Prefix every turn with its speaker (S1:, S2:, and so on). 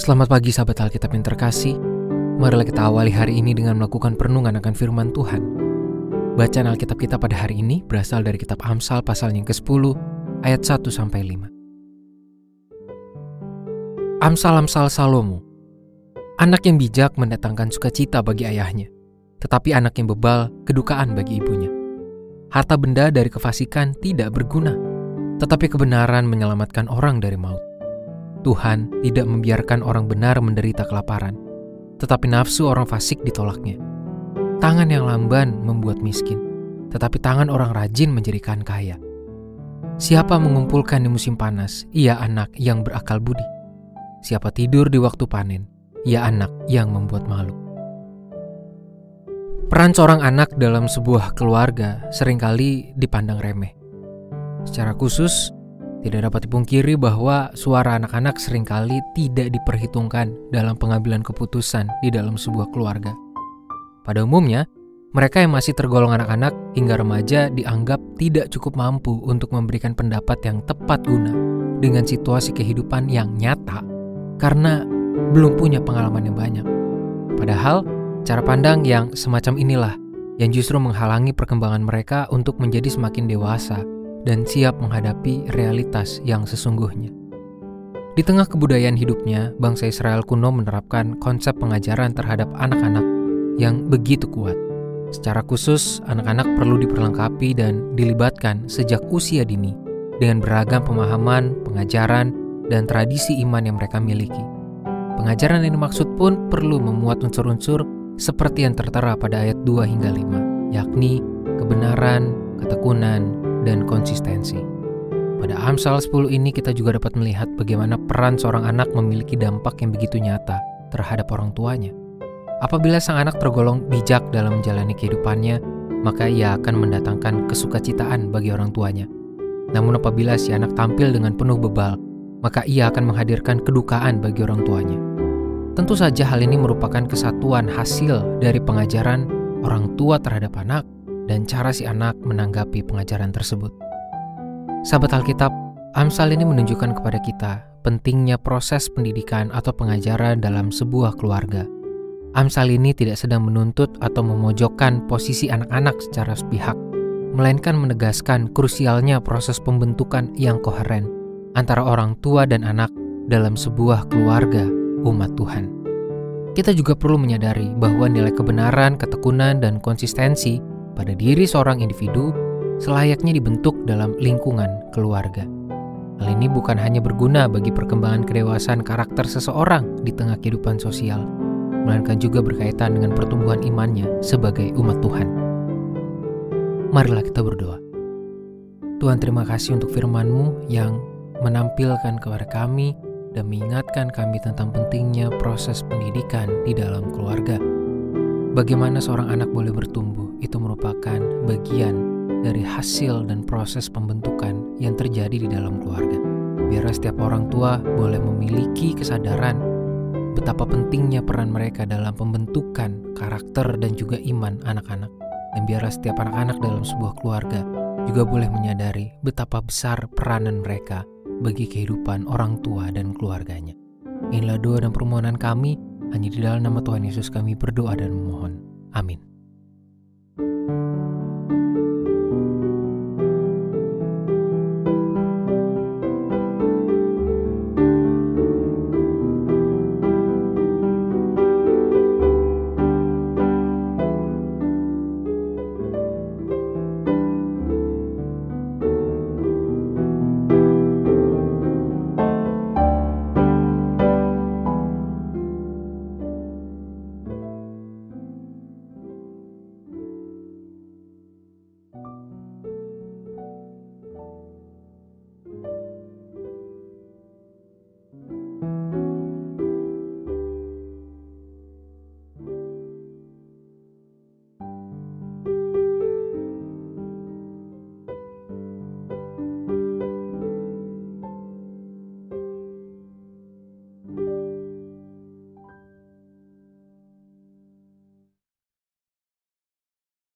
S1: Selamat pagi sahabat Alkitab yang terkasih. Marilah kita awali hari ini dengan melakukan perenungan akan firman Tuhan. Bacaan Alkitab kita pada hari ini berasal dari kitab Amsal pasal yang ke-10 ayat 1 sampai 5. Amsal-amsal Salomo. Anak yang bijak mendatangkan sukacita bagi ayahnya, tetapi anak yang bebal kedukaan bagi ibunya. Harta benda dari kefasikan tidak berguna, tetapi kebenaran menyelamatkan orang dari maut. Tuhan tidak membiarkan orang benar menderita kelaparan, tetapi nafsu orang fasik ditolaknya. Tangan yang lamban membuat miskin, tetapi tangan orang rajin menjadikan kaya. Siapa mengumpulkan di musim panas, ia anak yang berakal budi. Siapa tidur di waktu panen, ia anak yang membuat malu. Peran seorang anak dalam sebuah keluarga sering kali dipandang remeh. Secara khusus, tidak dapat dipungkiri bahwa suara anak-anak sering kali tidak diperhitungkan dalam pengambilan keputusan di dalam sebuah keluarga. Pada umumnya, mereka yang masih tergolong anak-anak hingga remaja dianggap tidak cukup mampu untuk memberikan pendapat yang tepat guna dengan situasi kehidupan yang nyata karena belum punya pengalaman yang banyak. Padahal, cara pandang yang semacam inilah yang justru menghalangi perkembangan mereka untuk menjadi semakin dewasa dan siap menghadapi realitas yang sesungguhnya. Di tengah kebudayaan hidupnya, bangsa Israel kuno menerapkan konsep pengajaran terhadap anak-anak yang begitu kuat. Secara khusus, anak-anak perlu diperlengkapi dan dilibatkan sejak usia dini dengan beragam pemahaman, pengajaran, dan tradisi iman yang mereka miliki. Pengajaran yang dimaksud pun perlu memuat unsur-unsur seperti yang tertera pada ayat 2 hingga 5, yakni kebenaran, ketekunan, dan konsistensi. Pada Amsal 10 ini kita juga dapat melihat bagaimana peran seorang anak memiliki dampak yang begitu nyata terhadap orang tuanya. Apabila sang anak tergolong bijak dalam menjalani kehidupannya, maka ia akan mendatangkan kesukacitaan bagi orang tuanya. Namun apabila si anak tampil dengan penuh bebal, maka ia akan menghadirkan kedukaan bagi orang tuanya. Tentu saja hal ini merupakan kesatuan hasil dari pengajaran orang tua terhadap anak dan cara si anak menanggapi pengajaran tersebut. Sahabat Alkitab, Amsal ini menunjukkan kepada kita pentingnya proses pendidikan atau pengajaran dalam sebuah keluarga. Amsal ini tidak sedang menuntut atau memojokkan posisi anak-anak secara sepihak, melainkan menegaskan krusialnya proses pembentukan yang koheren antara orang tua dan anak dalam sebuah keluarga umat Tuhan. Kita juga perlu menyadari bahwa nilai kebenaran, ketekunan, dan konsistensi pada diri seorang individu selayaknya dibentuk dalam lingkungan keluarga. Hal ini bukan hanya berguna bagi perkembangan kedewasaan karakter seseorang di tengah kehidupan sosial, melainkan juga berkaitan dengan pertumbuhan imannya sebagai umat Tuhan. Marilah kita berdoa. Tuhan terima kasih untuk firman-Mu yang menampilkan kepada kami dan mengingatkan kami tentang pentingnya proses pendidikan di dalam keluarga. Bagaimana seorang anak boleh bertumbuh itu merupakan bagian dari hasil dan proses pembentukan yang terjadi di dalam keluarga. Biar setiap orang tua boleh memiliki kesadaran betapa pentingnya peran mereka dalam pembentukan karakter dan juga iman anak-anak. Dan biar setiap anak-anak dalam sebuah keluarga juga boleh menyadari betapa besar peranan mereka bagi kehidupan orang tua dan keluarganya. Inilah doa dan permohonan kami hanya di dalam nama Tuhan Yesus kami berdoa dan memohon. Amin.